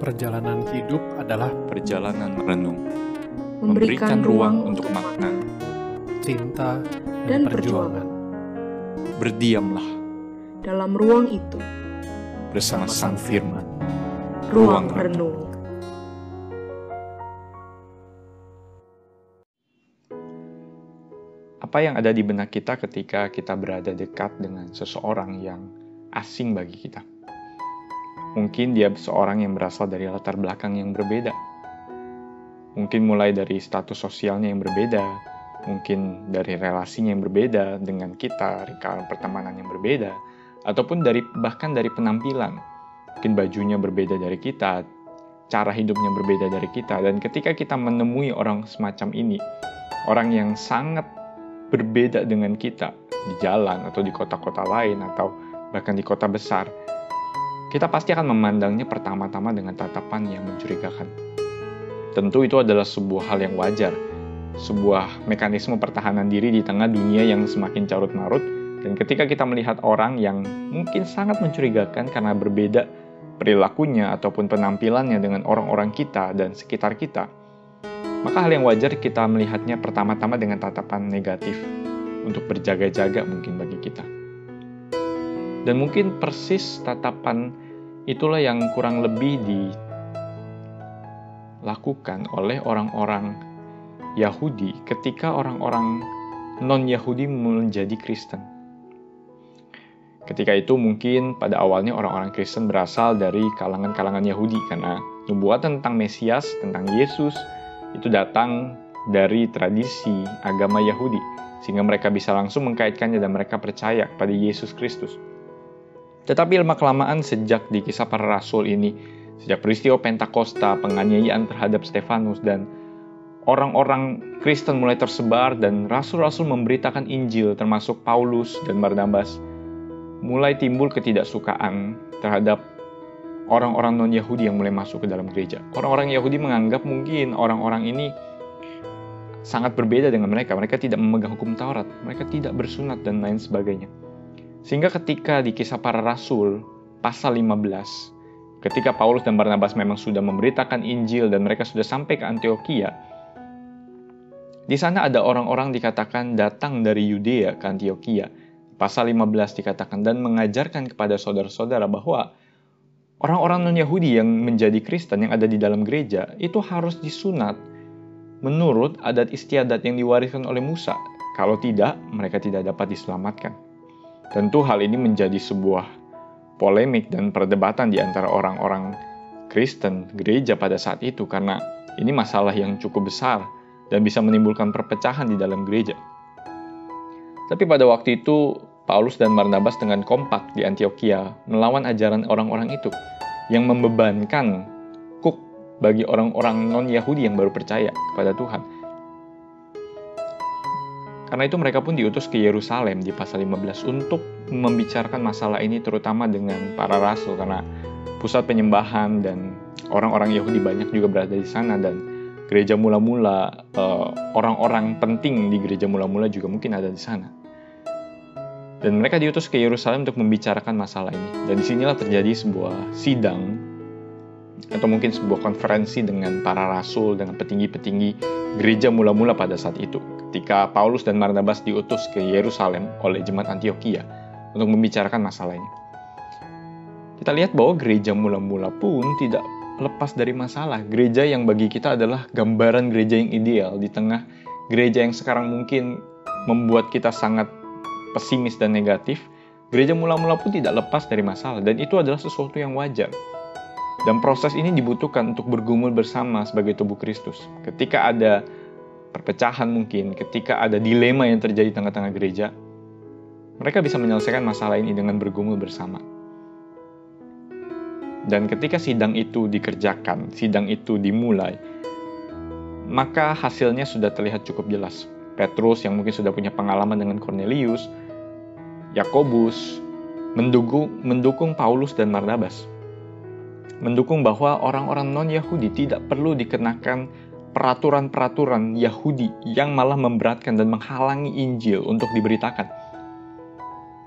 Perjalanan hidup adalah perjalanan renung, memberikan ruang untuk makna, cinta dan dan perjuangan. berdiamlah dalam ruang itu, bersama Sang Firman. ruang Ruang renung. Apa yang ada di benak kita ketika kita berada dekat dengan seseorang yang asing bagi kita? Mungkin dia seorang yang berasal dari latar belakang yang berbeda. Mungkin mulai dari status sosialnya yang berbeda, mungkin dari relasinya yang berbeda dengan kita, lingkaran pertemanan yang berbeda, ataupun dari bahkan dari penampilan. Mungkin bajunya berbeda dari kita, cara hidupnya berbeda dari kita, dan ketika kita menemui orang semacam ini, orang yang sangat berbeda dengan kita di jalan atau di kota-kota lain atau bahkan di kota besar, kita pasti akan memandangnya pertama-tama dengan tatapan yang mencurigakan. Tentu itu adalah sebuah hal yang wajar, sebuah mekanisme pertahanan diri di tengah dunia yang semakin carut marut dan ketika kita melihat orang yang mungkin sangat mencurigakan karena berbeda perilakunya ataupun penampilannya dengan orang-orang kita dan sekitar kita, maka hal yang wajar kita melihatnya pertama-tama dengan tatapan negatif untuk berjaga-jaga mungkin bagi kita. Dan mungkin persis tatapan itulah yang kurang lebih dilakukan oleh orang-orang Yahudi ketika orang-orang non-Yahudi menjadi Kristen. Ketika itu mungkin pada awalnya orang-orang Kristen berasal dari kalangan-kalangan Yahudi karena nubuatan tentang Mesias, tentang Yesus, itu datang dari tradisi agama Yahudi, sehingga mereka bisa langsung mengkaitkannya dan mereka percaya kepada Yesus Kristus. Tetapi lama-kelamaan sejak di kisah para rasul ini, sejak peristiwa Pentakosta, penganiayaan terhadap Stefanus, dan orang-orang Kristen mulai tersebar dan rasul-rasul memberitakan Injil termasuk Paulus dan Barnabas, mulai timbul ketidaksukaan terhadap orang-orang non-Yahudi yang mulai masuk ke dalam gereja. Orang-orang Yahudi menganggap mungkin orang-orang ini sangat berbeda dengan mereka. Mereka tidak memegang hukum Taurat, mereka tidak bersunat dan lain sebagainya. Sehingga ketika di kisah para rasul pasal 15, ketika Paulus dan Barnabas memang sudah memberitakan Injil dan mereka sudah sampai ke Antioquia, di sana ada orang-orang dikatakan datang dari Yudea ke Antioquia. Pasal 15 dikatakan dan mengajarkan kepada saudara-saudara bahwa orang-orang non-Yahudi yang menjadi Kristen yang ada di dalam gereja itu harus disunat menurut adat istiadat yang diwariskan oleh Musa. Kalau tidak, mereka tidak dapat diselamatkan. Tentu hal ini menjadi sebuah polemik dan perdebatan di antara orang-orang Kristen gereja pada saat itu karena ini masalah yang cukup besar dan bisa menimbulkan perpecahan di dalam gereja. Tapi pada waktu itu Paulus dan Barnabas dengan kompak di Antioquia melawan ajaran orang-orang itu yang membebankan kuk bagi orang-orang non-Yahudi yang baru percaya kepada Tuhan. Karena itu mereka pun diutus ke Yerusalem di pasal 15 untuk membicarakan masalah ini terutama dengan para rasul karena pusat penyembahan dan orang-orang Yahudi banyak juga berada di sana dan gereja mula-mula eh, orang-orang penting di gereja mula-mula juga mungkin ada di sana. Dan mereka diutus ke Yerusalem untuk membicarakan masalah ini. Dan di sinilah terjadi sebuah sidang atau mungkin sebuah konferensi dengan para rasul, dengan petinggi-petinggi gereja mula-mula pada saat itu. Ketika Paulus dan Barnabas diutus ke Yerusalem oleh jemaat Antioquia untuk membicarakan masalah ini. Kita lihat bahwa gereja mula-mula pun tidak lepas dari masalah. Gereja yang bagi kita adalah gambaran gereja yang ideal di tengah gereja yang sekarang mungkin membuat kita sangat pesimis dan negatif, gereja mula-mula pun tidak lepas dari masalah dan itu adalah sesuatu yang wajar. Dan proses ini dibutuhkan untuk bergumul bersama sebagai tubuh Kristus. Ketika ada perpecahan mungkin, ketika ada dilema yang terjadi di tengah-tengah gereja, mereka bisa menyelesaikan masalah ini dengan bergumul bersama. Dan ketika sidang itu dikerjakan, sidang itu dimulai, maka hasilnya sudah terlihat cukup jelas. Petrus yang mungkin sudah punya pengalaman dengan Cornelius, Yakobus mendukung, mendukung Paulus dan Barnabas. Mendukung bahwa orang-orang non-Yahudi tidak perlu dikenakan peraturan-peraturan Yahudi yang malah memberatkan dan menghalangi Injil untuk diberitakan.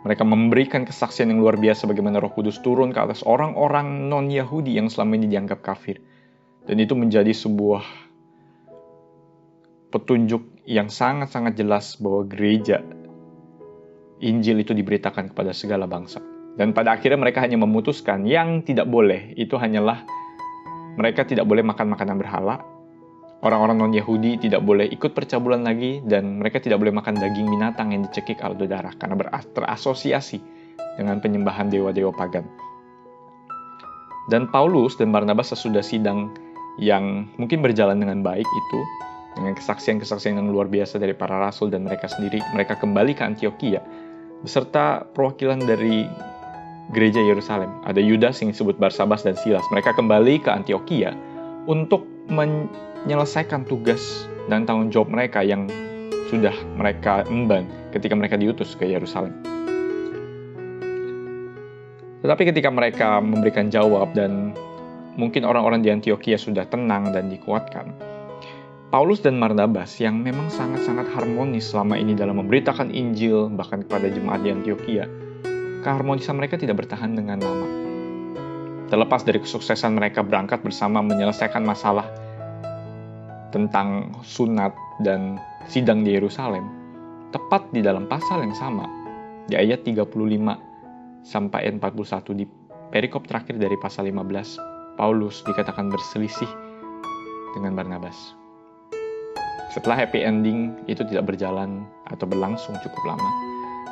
Mereka memberikan kesaksian yang luar biasa bagaimana Roh Kudus turun ke atas orang-orang non-Yahudi yang selama ini dianggap kafir. Dan itu menjadi sebuah petunjuk yang sangat-sangat jelas bahwa gereja Injil itu diberitakan kepada segala bangsa. Dan pada akhirnya mereka hanya memutuskan yang tidak boleh itu hanyalah mereka tidak boleh makan makanan berhala, Orang-orang non-Yahudi tidak boleh ikut percabulan lagi dan mereka tidak boleh makan daging binatang yang dicekik aldo darah karena terasosiasi dengan penyembahan dewa-dewa pagan. Dan Paulus dan Barnabas sesudah sidang yang mungkin berjalan dengan baik itu, dengan kesaksian-kesaksian yang luar biasa dari para rasul dan mereka sendiri, mereka kembali ke Antioquia beserta perwakilan dari gereja Yerusalem. Ada Yudas yang disebut Barsabas dan Silas. Mereka kembali ke Antioquia untuk menyelesaikan tugas dan tanggung jawab mereka yang sudah mereka emban ketika mereka diutus ke Yerusalem. Tetapi ketika mereka memberikan jawab dan mungkin orang-orang di Antioquia sudah tenang dan dikuatkan, Paulus dan Barnabas yang memang sangat-sangat harmonis selama ini dalam memberitakan Injil bahkan kepada jemaat di Antioquia, keharmonisan mereka tidak bertahan dengan lama. Terlepas dari kesuksesan mereka berangkat bersama menyelesaikan masalah tentang sunat dan sidang di Yerusalem, tepat di dalam pasal yang sama, di ayat 35 sampai 41 di perikop terakhir dari pasal 15, Paulus dikatakan berselisih dengan Barnabas. Setelah happy ending itu tidak berjalan atau berlangsung cukup lama,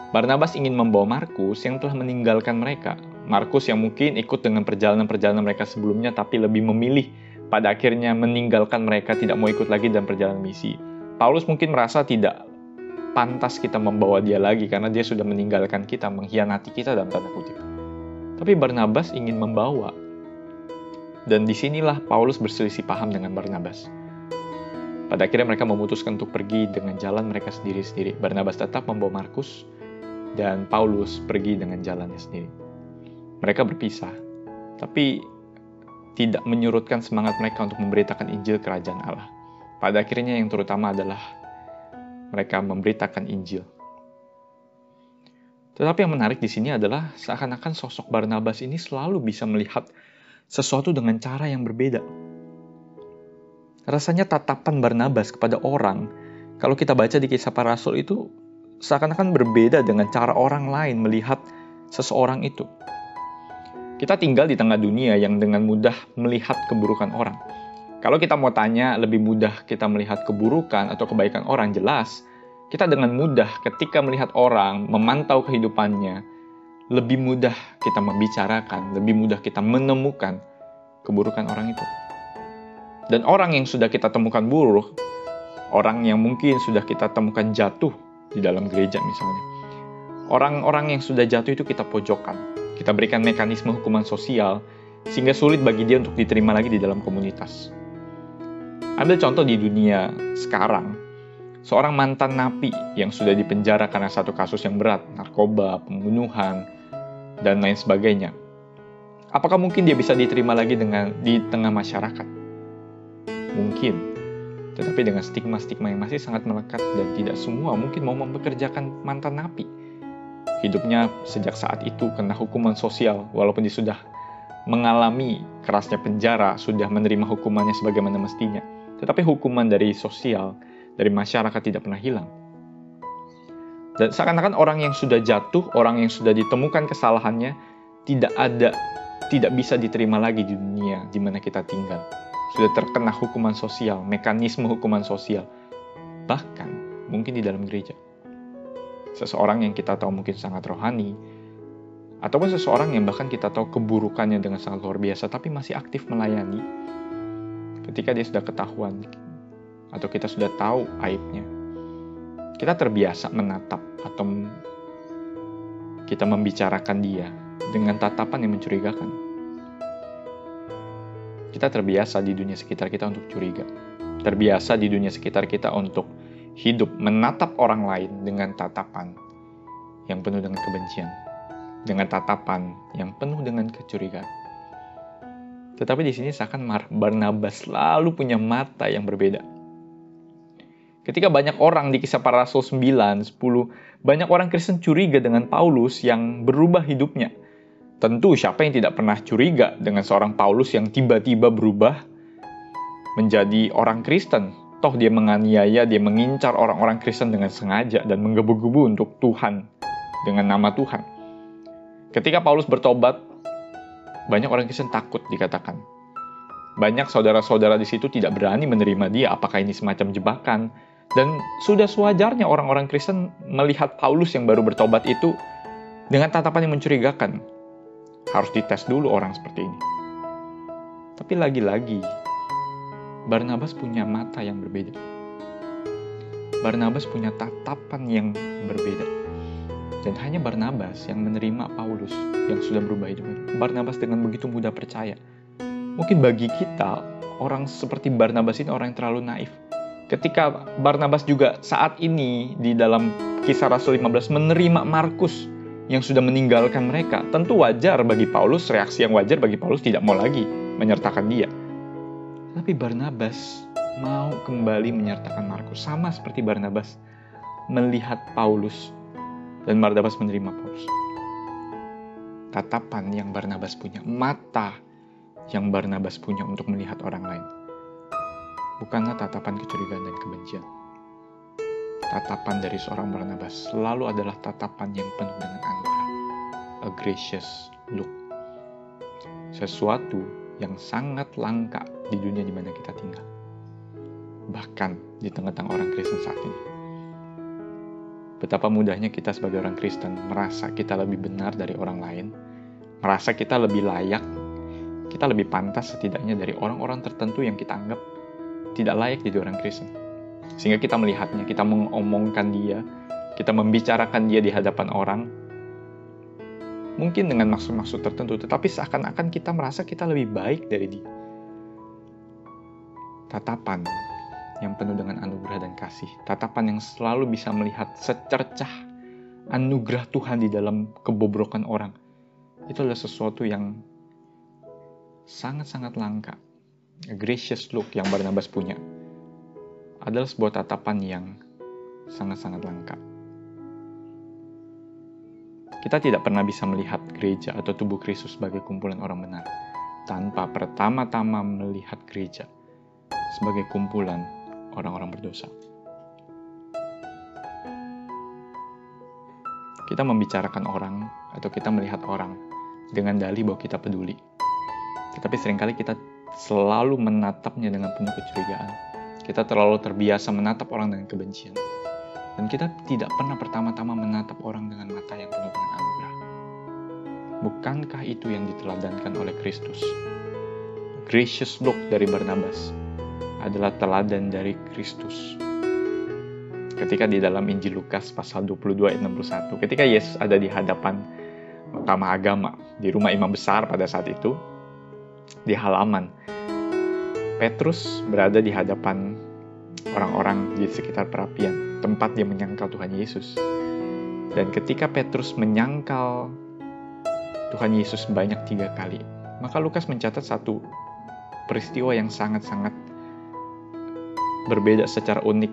Barnabas ingin membawa Markus yang telah meninggalkan mereka. Markus yang mungkin ikut dengan perjalanan-perjalanan mereka sebelumnya tapi lebih memilih pada akhirnya meninggalkan mereka tidak mau ikut lagi dalam perjalanan misi. Paulus mungkin merasa tidak pantas kita membawa dia lagi karena dia sudah meninggalkan kita, mengkhianati kita dalam tanda kutip. Tapi Barnabas ingin membawa. Dan di sinilah Paulus berselisih paham dengan Barnabas. Pada akhirnya mereka memutuskan untuk pergi dengan jalan mereka sendiri-sendiri. Barnabas tetap membawa Markus, dan Paulus pergi dengan jalannya sendiri. Mereka berpisah, tapi tidak menyurutkan semangat mereka untuk memberitakan Injil Kerajaan Allah. Pada akhirnya yang terutama adalah mereka memberitakan Injil. Tetapi yang menarik di sini adalah seakan-akan sosok Barnabas ini selalu bisa melihat sesuatu dengan cara yang berbeda. Rasanya tatapan Barnabas kepada orang, kalau kita baca di kisah para rasul itu seakan-akan berbeda dengan cara orang lain melihat seseorang itu. Kita tinggal di tengah dunia yang dengan mudah melihat keburukan orang. Kalau kita mau tanya lebih mudah kita melihat keburukan atau kebaikan orang, jelas kita dengan mudah ketika melihat orang, memantau kehidupannya, lebih mudah kita membicarakan, lebih mudah kita menemukan keburukan orang itu. Dan orang yang sudah kita temukan buruk, orang yang mungkin sudah kita temukan jatuh di dalam gereja misalnya. Orang-orang yang sudah jatuh itu kita pojokkan, kita berikan mekanisme hukuman sosial sehingga sulit bagi dia untuk diterima lagi di dalam komunitas. Ambil contoh di dunia sekarang, seorang mantan napi yang sudah dipenjara karena satu kasus yang berat, narkoba, pembunuhan, dan lain sebagainya. Apakah mungkin dia bisa diterima lagi dengan di tengah masyarakat? Mungkin, tetapi dengan stigma-stigma yang masih sangat melekat dan tidak semua mungkin mau mempekerjakan mantan napi hidupnya sejak saat itu kena hukuman sosial walaupun dia sudah mengalami kerasnya penjara, sudah menerima hukumannya sebagaimana mestinya. Tetapi hukuman dari sosial, dari masyarakat tidak pernah hilang. Dan seakan-akan orang yang sudah jatuh, orang yang sudah ditemukan kesalahannya, tidak ada, tidak bisa diterima lagi di dunia di mana kita tinggal. Sudah terkena hukuman sosial, mekanisme hukuman sosial. Bahkan mungkin di dalam gereja seseorang yang kita tahu mungkin sangat rohani, ataupun seseorang yang bahkan kita tahu keburukannya dengan sangat luar biasa, tapi masih aktif melayani, ketika dia sudah ketahuan atau kita sudah tahu aibnya, kita terbiasa menatap atau kita membicarakan dia dengan tatapan yang mencurigakan. Kita terbiasa di dunia sekitar kita untuk curiga, terbiasa di dunia sekitar kita untuk hidup menatap orang lain dengan tatapan yang penuh dengan kebencian, dengan tatapan yang penuh dengan kecurigaan. Tetapi di sini seakan Barnabas selalu punya mata yang berbeda. Ketika banyak orang di kisah para rasul 9, 10, banyak orang Kristen curiga dengan Paulus yang berubah hidupnya. Tentu siapa yang tidak pernah curiga dengan seorang Paulus yang tiba-tiba berubah menjadi orang Kristen. Toh dia menganiaya, dia mengincar orang-orang Kristen dengan sengaja dan menggebu-gebu untuk Tuhan dengan nama Tuhan. Ketika Paulus bertobat, banyak orang Kristen takut dikatakan. Banyak saudara-saudara di situ tidak berani menerima dia apakah ini semacam jebakan. Dan sudah sewajarnya orang-orang Kristen melihat Paulus yang baru bertobat itu dengan tatapan yang mencurigakan. Harus dites dulu orang seperti ini. Tapi lagi-lagi, Barnabas punya mata yang berbeda. Barnabas punya tatapan yang berbeda. Dan hanya Barnabas yang menerima Paulus yang sudah berubah hidupnya. Barnabas dengan begitu mudah percaya. Mungkin bagi kita, orang seperti Barnabas ini orang yang terlalu naif. Ketika Barnabas juga saat ini di dalam kisah Rasul 15 menerima Markus yang sudah meninggalkan mereka, tentu wajar bagi Paulus, reaksi yang wajar bagi Paulus tidak mau lagi menyertakan dia. Tapi Barnabas mau kembali menyertakan Markus. Sama seperti Barnabas melihat Paulus dan Barnabas menerima Paulus. Tatapan yang Barnabas punya, mata yang Barnabas punya untuk melihat orang lain. Bukanlah tatapan kecurigaan dan kebencian. Tatapan dari seorang Barnabas selalu adalah tatapan yang penuh dengan anugerah. A gracious look. Sesuatu yang sangat langka di dunia di mana kita tinggal. Bahkan di tengah-tengah orang Kristen saat ini. Betapa mudahnya kita sebagai orang Kristen merasa kita lebih benar dari orang lain, merasa kita lebih layak, kita lebih pantas setidaknya dari orang-orang tertentu yang kita anggap tidak layak jadi orang Kristen. Sehingga kita melihatnya, kita mengomongkan dia, kita membicarakan dia di hadapan orang, mungkin dengan maksud-maksud tertentu, tetapi seakan-akan kita merasa kita lebih baik dari dia tatapan yang penuh dengan anugerah dan kasih, tatapan yang selalu bisa melihat secercah anugerah Tuhan di dalam kebobrokan orang. Itu adalah sesuatu yang sangat-sangat langka. A gracious look yang Barnabas punya adalah sebuah tatapan yang sangat-sangat langka. Kita tidak pernah bisa melihat gereja atau tubuh Kristus sebagai kumpulan orang benar tanpa pertama-tama melihat gereja sebagai kumpulan orang-orang berdosa. Kita membicarakan orang atau kita melihat orang dengan dalih bahwa kita peduli. Tetapi sering kali kita selalu menatapnya dengan penuh kecurigaan. Kita terlalu terbiasa menatap orang dengan kebencian. Dan kita tidak pernah pertama-tama menatap orang dengan mata yang penuh dengan anugerah. Bukankah itu yang diteladankan oleh Kristus? Gracious look dari Barnabas adalah teladan dari Kristus. Ketika di dalam Injil Lukas pasal 22 ayat 61, ketika Yesus ada di hadapan utama agama di rumah imam besar pada saat itu, di halaman, Petrus berada di hadapan orang-orang di sekitar perapian, tempat dia menyangkal Tuhan Yesus. Dan ketika Petrus menyangkal Tuhan Yesus banyak tiga kali, maka Lukas mencatat satu peristiwa yang sangat-sangat berbeda secara unik.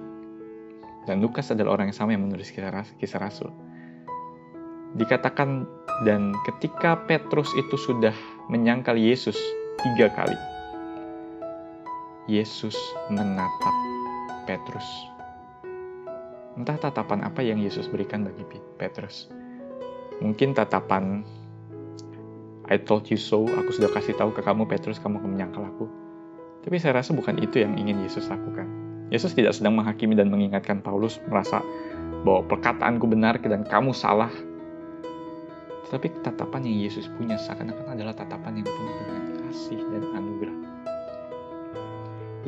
Dan Lukas adalah orang yang sama yang menulis kisah, kisah Rasul. Dikatakan dan ketika Petrus itu sudah menyangkal Yesus tiga kali, Yesus menatap Petrus. Entah tatapan apa yang Yesus berikan bagi Petrus. Mungkin tatapan I told you so, aku sudah kasih tahu ke kamu Petrus, kamu akan menyangkal aku. Tapi saya rasa bukan itu yang ingin Yesus lakukan. Yesus tidak sedang menghakimi dan mengingatkan Paulus merasa bahwa perkataanku benar dan kamu salah. Tetapi tatapan yang Yesus punya seakan-akan adalah tatapan yang penuh dengan kasih dan anugerah.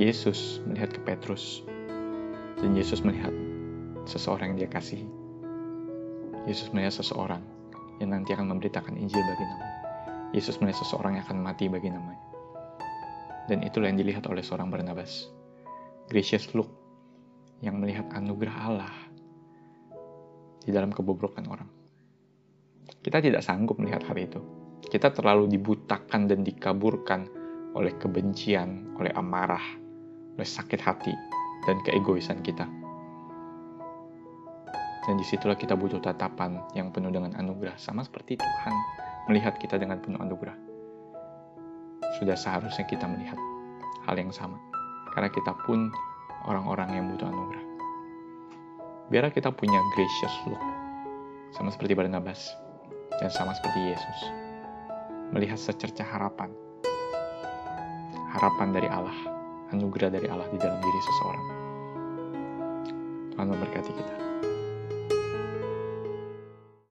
Yesus melihat ke Petrus dan Yesus melihat seseorang yang dia kasihi. Yesus melihat seseorang yang nanti akan memberitakan Injil bagi namanya. Yesus melihat seseorang yang akan mati bagi namanya. Dan itulah yang dilihat oleh seorang Barnabas gracious look yang melihat anugerah Allah di dalam kebobrokan orang. Kita tidak sanggup melihat hal itu. Kita terlalu dibutakan dan dikaburkan oleh kebencian, oleh amarah, oleh sakit hati, dan keegoisan kita. Dan di situlah kita butuh tatapan yang penuh dengan anugerah. Sama seperti Tuhan melihat kita dengan penuh anugerah. Sudah seharusnya kita melihat hal yang sama. Karena kita pun orang-orang yang butuh anugerah. Biarlah kita punya gracious look. Sama seperti Barnabas. Dan sama seperti Yesus. Melihat secerca harapan. Harapan dari Allah. Anugerah dari Allah di dalam diri seseorang. Tuhan memberkati kita.